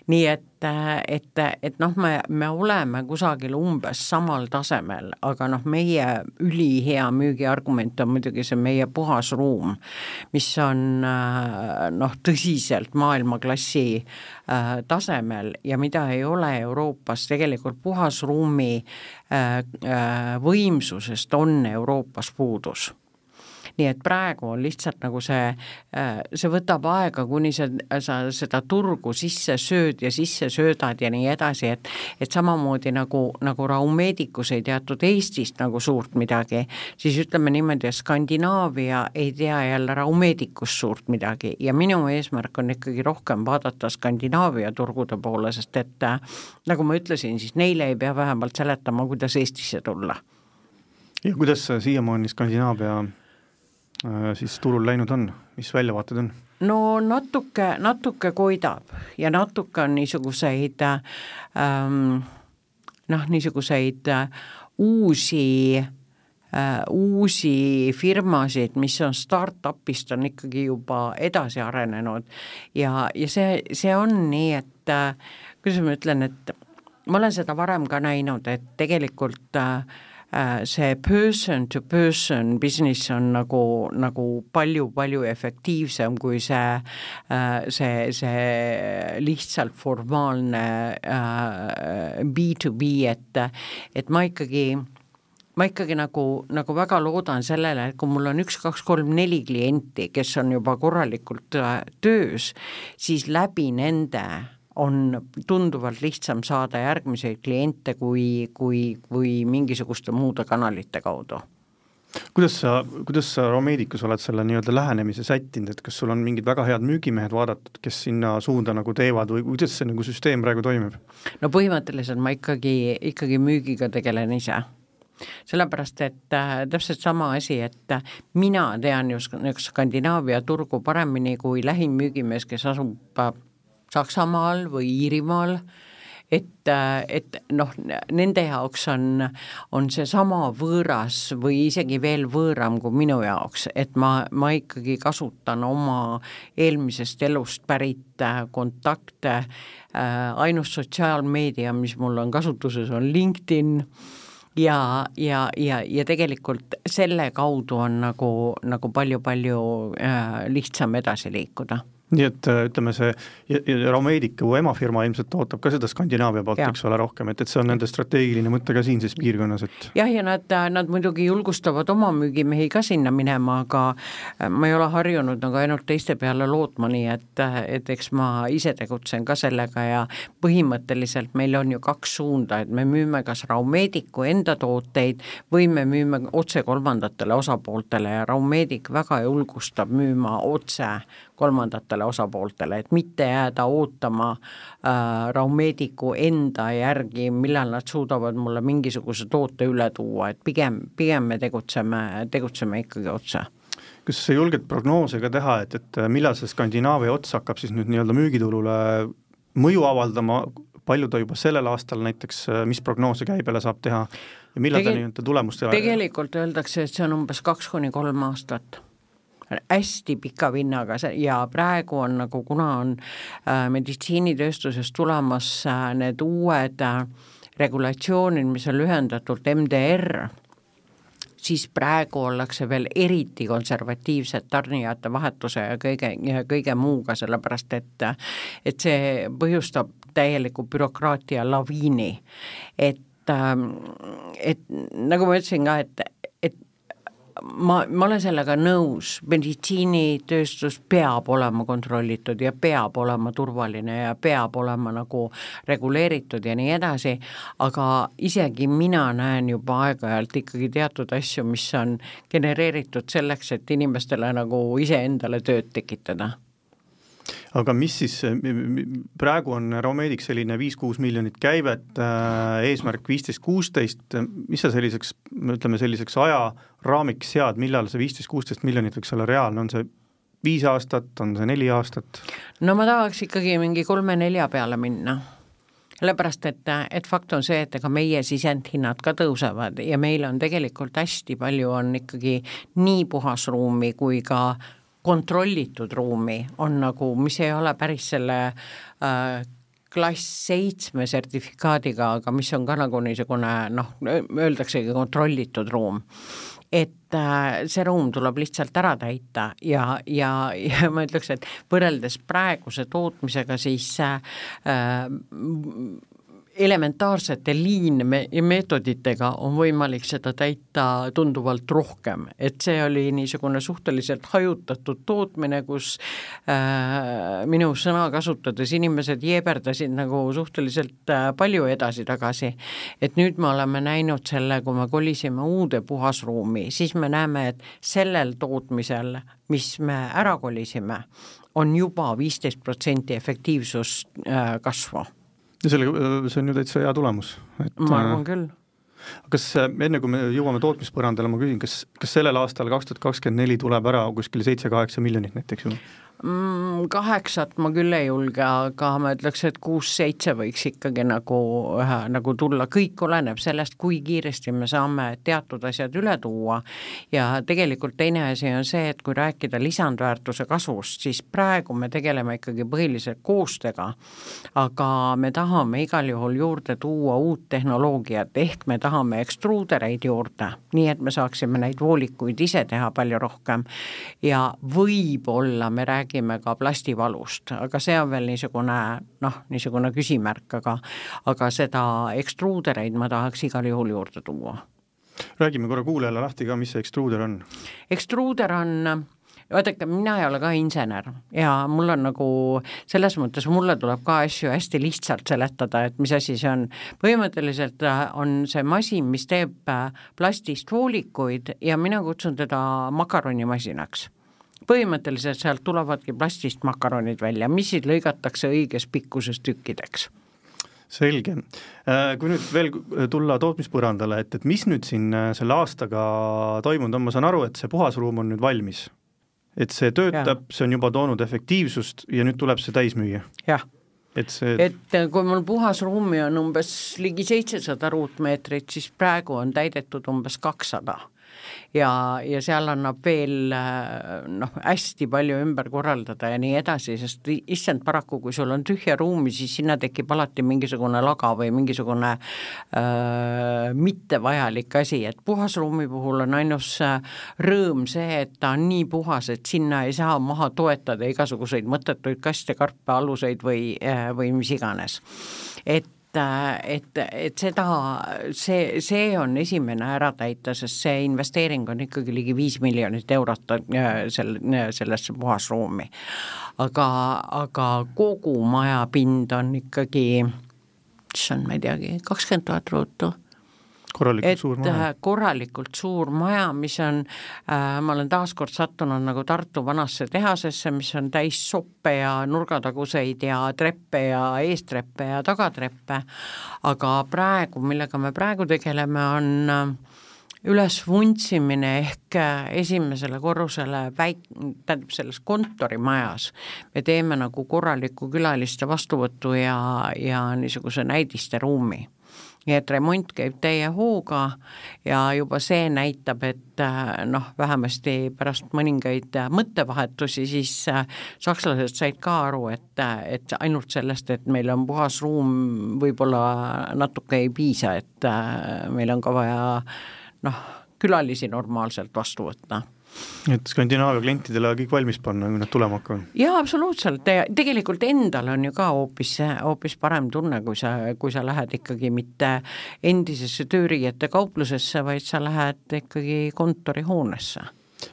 nii et, et, et noh, me, me oleme kusagil umbes samal tasemel, aga noh, meie ülihea müügiargument on muidugi see meie puhas ruum, mis on noh, tõsiselt maailmaklassi äh, tasemel ja mida ei ole Euroopas, tegelikult puhasruumi äh, äh, võimsusest on Euroopas puudus nii et praegu on lihtsalt nagu see, äh, see võtab aega, kuni sa, sa seda turgu sisse sööd ja sisse söödad ja nii edasi, et et samamoodi nagu, nagu Raumedikus ei teatud Eestist nagu suurt midagi, siis ütleme niimoodi, et Skandinaavia ei tea jälle Raumedikust suurt midagi. Ja minu eesmärk on ikkagi rohkem vaadata Skandinaavia turgude poole, sest et äh, nagu ma ütlesin, siis neile ei pea vähemalt seletama, kuidas Eestisse tulla. Ja kuidas siiamaani Skandinaavia siis turul läinud on, mis väljavaated on? no natuke, natuke koidab ja natuke on niisuguseid ähm, noh, niisuguseid äh, uusi äh, uusi firmasid, mis on startup'ist, on ikkagi juba edasi arenenud ja, ja see, see on nii, et äh, kuidas ma ütlen, et ma olen seda varem ka näinud, et tegelikult äh, Äh, see person to person business on nagu, nagu palju-palju efektiivsem kui see, äh, see, see lihtsalt formaalne B2B, äh, et, et ma ikkagi ma ikkagi nagu, nagu väga loodan sellele, et kui mul on üks, kaks, kolm, neli klienti, kes on juba korralikult töös, siis läbi nende on tunduvalt lihtsam saada järgmiseid kliente kui, kui, kui mingisuguste muude kanalite kaudu kuidas sa, kuidas sa Romedicus oled selle nii-öelda lähenemise sättinud, et kas sul on mingid väga head müügimehed vaadatud, kes sinna suunda nagu teevad või kuidas see nagu süsteem praegu toimib? no põhimõtteliselt ma ikkagi, ikkagi müügiga tegelen ise sellepärast, et äh, täpselt sama asi, et äh, mina tean just Skandinaavia turgu paremini kui lähim müügimees, kes asub äh, Saksamaal või Iirimaal, et, et noh, nende jaoks on, on seesama võõras või isegi veel võõram kui minu jaoks, et ma, ma ikkagi kasutan oma eelmisest elust pärit äh, kontakte, äh, ainus sotsiaalmeedia, mis mul on kasutuses, on LinkedIn. Ja, ja, ja, ja tegelikult selle kaudu on nagu, nagu palju-palju äh, lihtsam edasi liikuda nii et äh, ütleme, see Raumedicu emafirma ilmselt ootab ka seda Skandinaavia poolt, eks ole, rohkem, et, et see on nende strateegiline mõte ka siinses piirkonnas, et jah, ja nad, nad muidugi julgustavad oma müügimehi ka sinna minema, aga äh, ma ei ole harjunud nagu ainult teiste peale lootma, nii et, et eks ma ise tegutsen ka sellega ja põhimõtteliselt meil on ju kaks suunda, et me müüme kas Raumedicu enda tooteid või me müüme otse kolmandatele osapooltele ja Raumedic väga julgustab müüma otse kolmandatele osapooltele, et mitte jääda ootama äh, Raumediku enda järgi, millal nad suudavad mulle mingisuguse toote üle tuua, et pigem, pigem me tegutseme, tegutseme ikkagi otse. Kas sa julged prognoose ka teha, et, et millal see Skandinaavia ots hakkab siis nüüd nii-öelda müügitulule mõju avaldama, palju ta juba sellel aastal näiteks, mis prognoose käibele saab teha? Ja millal Tegel, ta nii-öelda tulemust tegelikult öeldakse, et see on umbes kaks kuni kolm aastat hästi pika vinnaga ja praegu on nagu, kuna on äh, meditsiinitööstuses tulemas äh, need uued äh, regulatsioonid, mis on lühendatult MDR, siis praegu ollakse veel eriti konservatiivsed tarnijate vahetuse ja kõige, kõige muuga, sellepärast et et see põhjustab täieliku bürokraatia laviini. et, et nagu ma ütlesin ka, et, et ma, ma olen sellega nõus, meditsiinitööstus peab olema kontrollitud ja peab olema turvaline ja peab olema nagu reguleeritud ja nii edasi, aga isegi mina näen juba aeg-ajalt ikkagi teatud asju, mis on genereeritud selleks, et inimestele nagu iseendale tööd tekitada aga mis siis, praegu on Raumedic selline viis-kuus miljonit käivet, äh, eesmärk viisteist, kuusteist, mis sa selliseks, ütleme selliseks ajaraamiks sead, millal see viisteist, kuusteist miljonit võiks olla reaalne, on see viis aastat, on see neli aastat? no ma tahaks ikkagi mingi kolme-nelja peale minna. Sellepärast, et, et fakt on see, et ega meie sisendhinnad ka tõusevad ja meil on tegelikult hästi palju on ikkagi nii puhasruumi kui ka kontrollitud ruumi on nagu, mis ei ole päris selle äh, klass seitsme sertifikaadiga, aga mis on ka nagu niisugune noh, öeldaksegi kontrollitud ruum. et äh, see ruum tuleb lihtsalt ära täita ja, ja, ja ma ütleks, et võrreldes praeguse tootmisega, siis äh, elementaarsete liinmeetoditega on võimalik seda täita tunduvalt rohkem, et see oli niisugune suhteliselt hajutatud tootmine, kus äh, minu sõna kasutades inimesed jeeberdasid nagu suhteliselt äh, palju edasi-tagasi. et nüüd me oleme näinud selle, kui me kolisime uude puhasruumi, siis me näeme, et sellel tootmisel, mis me ära kolisime, on juba viisteist protsenti efektiivsust äh, ja selle, see on ju täitsa hea tulemus. ma arvan küll. kas enne, kui me jõuame tootmispõrandale, ma küsin, kas, kas sellel aastal, kaks tuhat kakskümmend neli, tuleb ära kuskil seitse-kaheksa miljonit näiteks ju? Mm,? Kaheksat ma küll ei julge, aga ma ütleks, et kuus-seitse võiks ikkagi nagu ühe nagu tulla, kõik oleneb sellest, kui kiiresti me saame teatud asjad üle tuua. Ja tegelikult teine asi on see, et kui rääkida lisandväärtuse kasvust, siis praegu me tegeleme ikkagi põhiliselt koostega, aga me tahame igal juhul juurde tuua uut tehnoloogiat, ehk me tahame ekstruudereid juurde, nii et me saaksime neid voolikuid ise teha palju rohkem. Ja võib-olla me räägime räägime ka plastivalust, aga see on veel niisugune noh, niisugune küsimärk, aga aga seda ekstruudereid ma tahaks igal juhul juurde tuua. räägime korra kuulajale lahti ka, mis see ekstruuder on? ekstruuder on vaadake, mina ei ole ka insener ja mul on nagu selles mõttes, mulle tuleb ka asju hästi lihtsalt seletada, et mis asi see on. põhimõtteliselt äh, on see masin, mis teeb äh, plastist voolikuid ja mina kutsun teda makaronimasinaks põhimõtteliselt sealt tulevadki plastist makaronid välja, mis siis lõigatakse õiges pikkuses tükkideks selge, äh, kui nüüd veel tulla tootmispõrandale, et, et mis nüüd siin äh, selle aastaga toimunud on, ma saan aru, et see puhasruum on nüüd valmis. et see töötab, see on juba toonud efektiivsust ja nüüd tuleb see täis müüa? jah. et see et äh, kui mul puhasruumi on umbes ligi seitsesada ruutmeetrit, siis praegu on täidetud umbes kakssada ja, ja seal annab veel noh, hästi palju ümber korraldada ja nii edasi, sest issand, paraku kui sul on tühja ruumi, siis sinna tekib alati mingisugune laga või mingisugune äh, mittevajalik asi, et puhasruumi puhul on ainus äh, rõõm see, et ta on nii puhas, et sinna ei saa maha toetada igasuguseid mõttetuid kaste, karpe, aluseid või, äh, või mis iganes. et et, et seda, see, see on esimene ära täita, sest see investeering on ikkagi ligi viis miljonit eurot äh, sel-, sellesse puhasruumi. aga, aga kogu maja pind on ikkagi, issand, ma ei teagi, kakskümmend tuhat ruutu korralikult et, suur maja. Äh, korralikult suur maja, mis on äh,, ma olen taaskord sattunud nagu Tartu vanasse tehasesse, mis on täis soppe ja nurgataguseid ja treppe ja eestreppe ja tagatreppe, aga praegu, millega me praegu tegeleme, on äh, ülesvuntsimine ehk äh, esimesele korrusele väik-, tähendab selles kontorimajas me teeme nagu korraliku külaliste vastuvõtu ja, ja niisuguse näidisteruumi nii et remont käib täie hooga ja juba see näitab, et äh, noh, vähemasti pärast mõningaid äh, mõttevahetusi, siis äh, sakslased said ka aru, et, et ainult sellest, et meil on puhas ruum, võib-olla natuke ei piisa, et meil on ka vaja noh, külalisi normaalselt vastu võtta et Skandinaavia klientidele kõik valmis panna, kui nad tulema hakkavad? jaa, absoluutselt ja tegelikult endal on ju ka hoopis, hoopis parem tunne, kui sa, kui sa lähed ikkagi mitte endisesse tööriiete kauplusesse, vaid sa lähed ikkagi kontorihoonesse.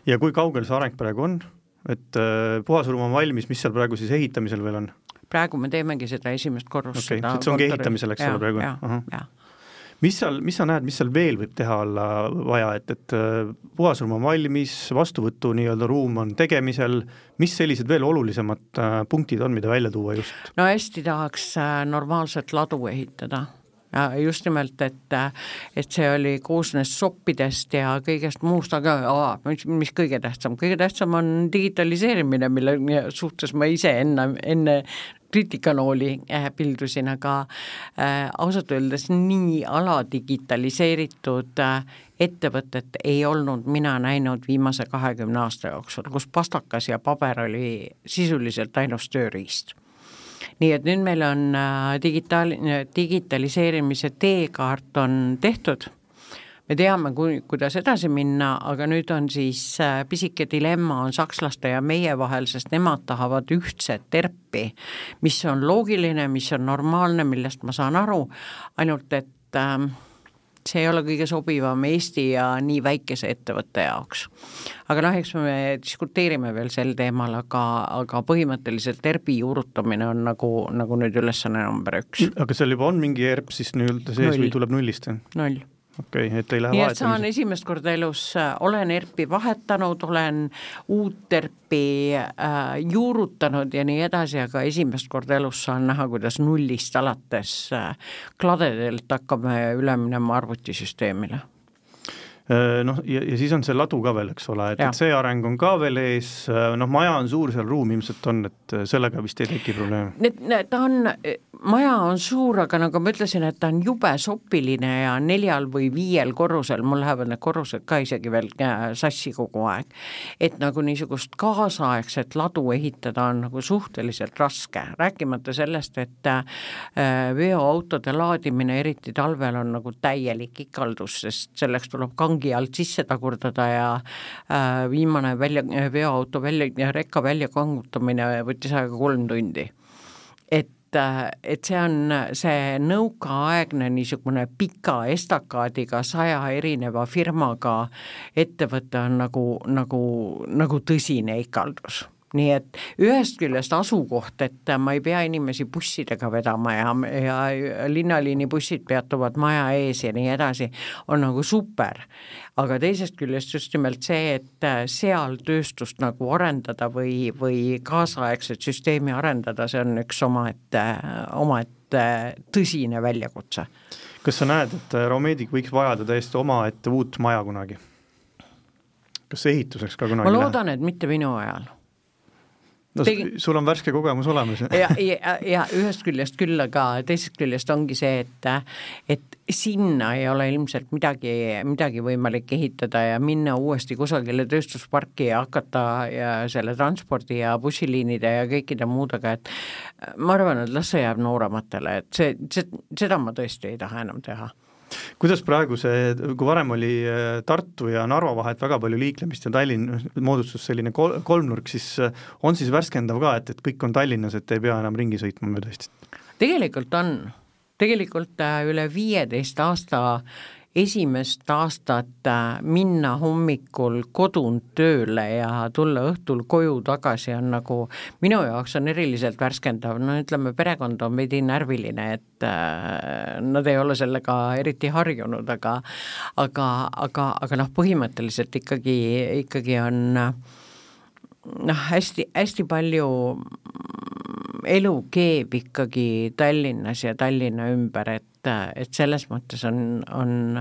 ja kui kaugel see areng praegu on, et äh, puhasruum on valmis, mis seal praegu siis ehitamisel veel on? praegu me teemegi seda esimest korrust okay., see ongi ehitamisel, eks ole, praegu? jah, jah mis seal, mis sa näed, mis seal veel võib teha olla vaja, et, et äh, puhasruum on valmis, vastuvõtu nii-öelda ruum on tegemisel, mis sellised veel olulisemad äh, punktid on, mida välja tuua just? no hästi tahaks äh, normaalset ladu ehitada ja just nimelt, et, et see oli, koosnes soppidest ja kõigest muust, aga aa, mis, mis kõige tähtsam, kõige tähtsam on digitaliseerimine, mille suhtes ma ise enne, enne kriitikanooli äh, pildusin, aga äh, ausalt öeldes nii aladigitaliseeritud äh, ettevõtet ei olnud mina näinud viimase kahekümne aasta jooksul, kus pastakas ja paber oli sisuliselt ainus tööriist. Nii et nüüd meil on äh, digitaal, digitaliseerimise teekaart on tehtud me teame, kui, kuidas edasi minna, aga nüüd on siis äh, pisike dilemma on sakslaste ja meie vahel, sest nemad tahavad ühtset ERP-i, mis on loogiline, mis on normaalne, millest ma saan aru, ainult et äh, see ei ole kõige sobivam Eesti ja nii väikese ettevõtte jaoks. aga noh, eks me diskuteerime veel sel teemal, aga, aga põhimõtteliselt ERP-i juurutamine on nagu, nagu nüüd ülesanne number üks. aga seal juba on mingi ERP siis nii-öelda sees Null. või tuleb nullist? null okei okay,, et ei lähe nii et saan esimest korda elus, äh, olen ERP-i vahetanud, olen uut ERP-i äh, juurutanud ja nii edasi, aga esimest korda elus saan näha, kuidas nullist alates äh, kladedelt hakkame üle minema arvutisüsteemile. Äh, noh, ja, ja siis on see ladu ka veel, eks ole, et, et see areng on ka veel ees, äh, noh, maja on suur, seal ruum ilmselt on, et sellega vist ei teki probleeme. Need, ta on, maja on suur, aga nagu ma ütlesin, et ta on jube sopiline ja neljal või viiel korrusel, mul lähevad need korrused ka isegi veel sassi kogu aeg. et nagu niisugust kaasaegset ladu ehitada on nagu suhteliselt raske, rääkimata sellest, et veoautode laadimine, eriti talvel, on nagu täielik ikaldus, sest selleks tuleb kang vangi alt sisse tagurdada ja äh, viimane välja, veoauto välja, rekka välja kangutamine võttis aega kolm tundi. et äh, et see on see nõukaaegne niisugune pika estakaadiga saja erineva firmaga ettevõte on nagu, nagu, nagu tõsine ikaldus nii et ühest küljest asukoht, et ma ei pea inimesi bussidega vedama ja, ja linnaliini bussid peatuvad maja ees ja nii edasi, on nagu super. aga teisest küljest just nimelt see, et seal tööstust nagu arendada või, või kaasaegset süsteemi arendada, see on üks omaette, omaette tõsine väljakutse. kas sa näed, et Romedic võiks vajada täiesti omaette uut maja kunagi? kas ehituseks ka kunagi ma loodan, et mitte minu ajal no Tegi... sul on värske kogemus olemas. ja, ja, ja ühest küljest küll, aga teisest küljest ongi see, et et sinna ei ole ilmselt midagi, midagi võimalik ehitada ja minna uuesti kusagile tööstusparki ja hakata ja selle transpordi ja bussiliinide ja kõikide muudega, et ma arvan, et las see jääb noorematele, et see, see, seda ma tõesti ei taha enam teha kuidas praegu see, kui varem oli äh, Tartu ja Narva vahet väga palju liiklemist ja Tallinn moodustus selline kol-, kolmnurk, siis äh, on siis värskendav ka, et, et kõik on Tallinnas, et ei pea enam ringi sõitma mööda Eestit? tegelikult on, tegelikult äh, üle viieteist aasta esimest aastat äh, minna hommikul kodunt tööle ja tulla õhtul koju tagasi on nagu, minu jaoks on eriliselt värskendav, no ütleme, perekond on veidi närviline, et äh, nad ei ole sellega eriti harjunud, aga aga, aga, aga noh, põhimõtteliselt ikkagi, ikkagi on noh, hästi, hästi palju elu keeb ikkagi Tallinnas ja Tallinna ümber, et et selles mõttes on, on,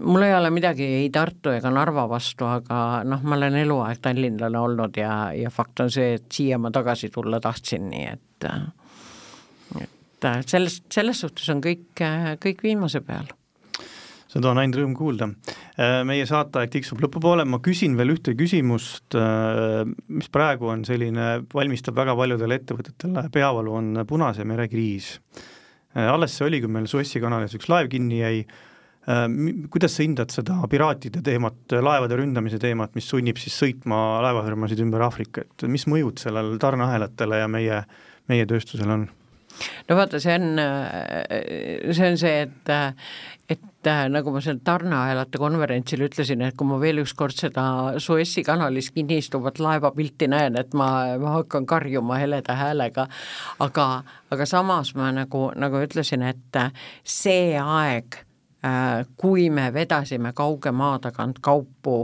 mul ei ole midagi ei Tartu ega Narva vastu, aga noh, ma olen eluaeg tallinlane olnud ja, ja fakt on see, et siia ma tagasi tulla tahtsin, nii et äh, selles, selles suhtes on kõik, kõik viimase peal seda on ainult rõõm kuulda. Meie saateaeg tiksub lõpupoole, ma küsin veel ühte küsimust, mis praegu on selline, valmistab väga paljudele ettevõtetele peavalu, on Punase mere kriis. Alles see oli, kui meil Suessi kanalis üks laev kinni jäi, kuidas sa hindad seda piraatide teemat, laevade ründamise teemat, mis sunnib siis sõitma laevafirmasid ümber Aafrika, et mis mõjud sellel tarneahelatele ja meie, meie tööstusel on? No vaata, see on, see on see, et, et nagu ma seal tarneahelate konverentsil ütlesin, et kui ma veel ükskord seda Suessi kanalis kinni istuvat laevapilti näen, et ma, ma hakkan karjuma heleda häälega, aga, aga samas ma nagu, nagu ütlesin, et see aeg, kui me vedasime kauge maa tagant kaupu,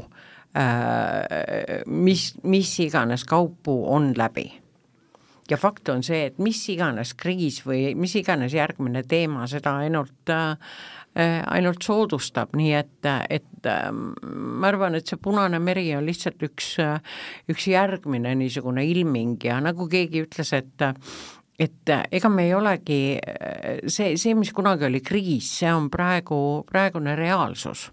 mis, mis iganes kaupu, on läbi ja fakt on see, et mis iganes kriis või mis iganes järgmine teema seda ainult äh, ainult soodustab, nii et, et äh, ma arvan, et see Punane meri on lihtsalt üks, üks järgmine niisugune ilming ja nagu keegi ütles, et et ega me ei olegi, see, see, mis kunagi oli kriis, see on praegu, praegune reaalsus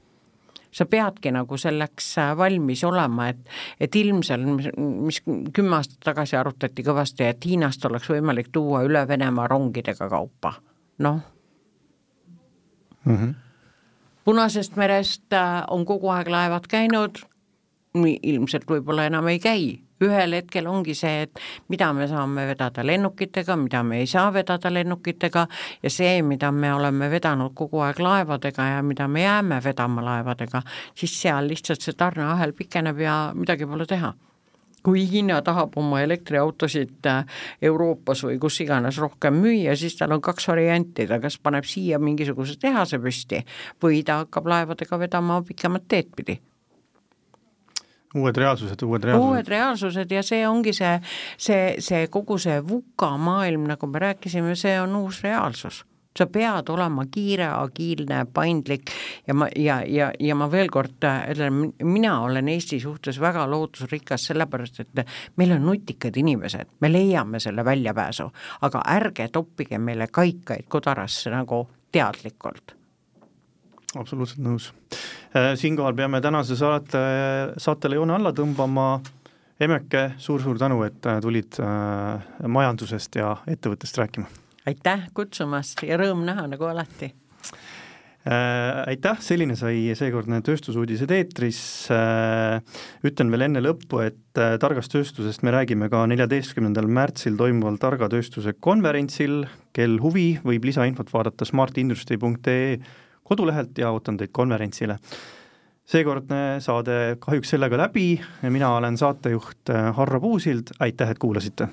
sa peadki nagu selleks äh, valmis olema, et, et ilmselt, mis kümme aastat tagasi arutati kõvasti, et Hiinast oleks võimalik tuua üle Venemaa rongidega kaupa, noh mm. -hmm. Punasest merest äh, on kogu aeg laevad käinud, ilmselt võib-olla enam ei käi ühel hetkel ongi see, et mida me saame vedada lennukitega, mida me ei saa vedada lennukitega ja see, mida me oleme vedanud kogu aeg laevadega ja mida me jääme vedama laevadega, siis seal lihtsalt see tarneahel pikeneb ja midagi pole teha. Kui Hiina tahab oma elektriautosid äh, Euroopas või kus iganes rohkem müüa, siis tal on kaks varianti, ta kas paneb siia mingisuguse tehase püsti või ta hakkab laevadega vedama pikemat teed pidi uued reaalsused, uued reaalsused. uued reaalsused ja see ongi see, see, see kogu see VUCA maailm, nagu me rääkisime, see on uus reaalsus sa pead olema kiire, agiilne, paindlik ja ma, ja, ja, ja ma veel kord ütlen, mina olen Eesti suhtes väga lootusrikas, sellepärast et meil on nutikad inimesed, me leiame selle väljapääsu, aga ärge toppige meile kaikaid kodarasse nagu teadlikult absoluutselt nõus. Äh, siinkohal peame tänase saate, saatele joone alla tõmbama. Emeke suur,, suur-suur tänu, et äh, tulid äh, majandusest ja ettevõttest rääkima. aitäh kutsumast ja rõõm näha, nagu alati Äh, aitäh, selline sai seekordne Tööstusuudised eetris ütlen veel enne lõppu, et targast tööstusest me räägime ka neljateistkümnendal märtsil toimuval targa tööstuse konverentsil. kel huvi, võib lisainfot vaadata smartindustry.ee kodulehelt ja ootan teid konverentsile. seekordne saade kahjuks sellega läbi, mina olen saatejuht Harro Puusild, aitäh, et kuulasite!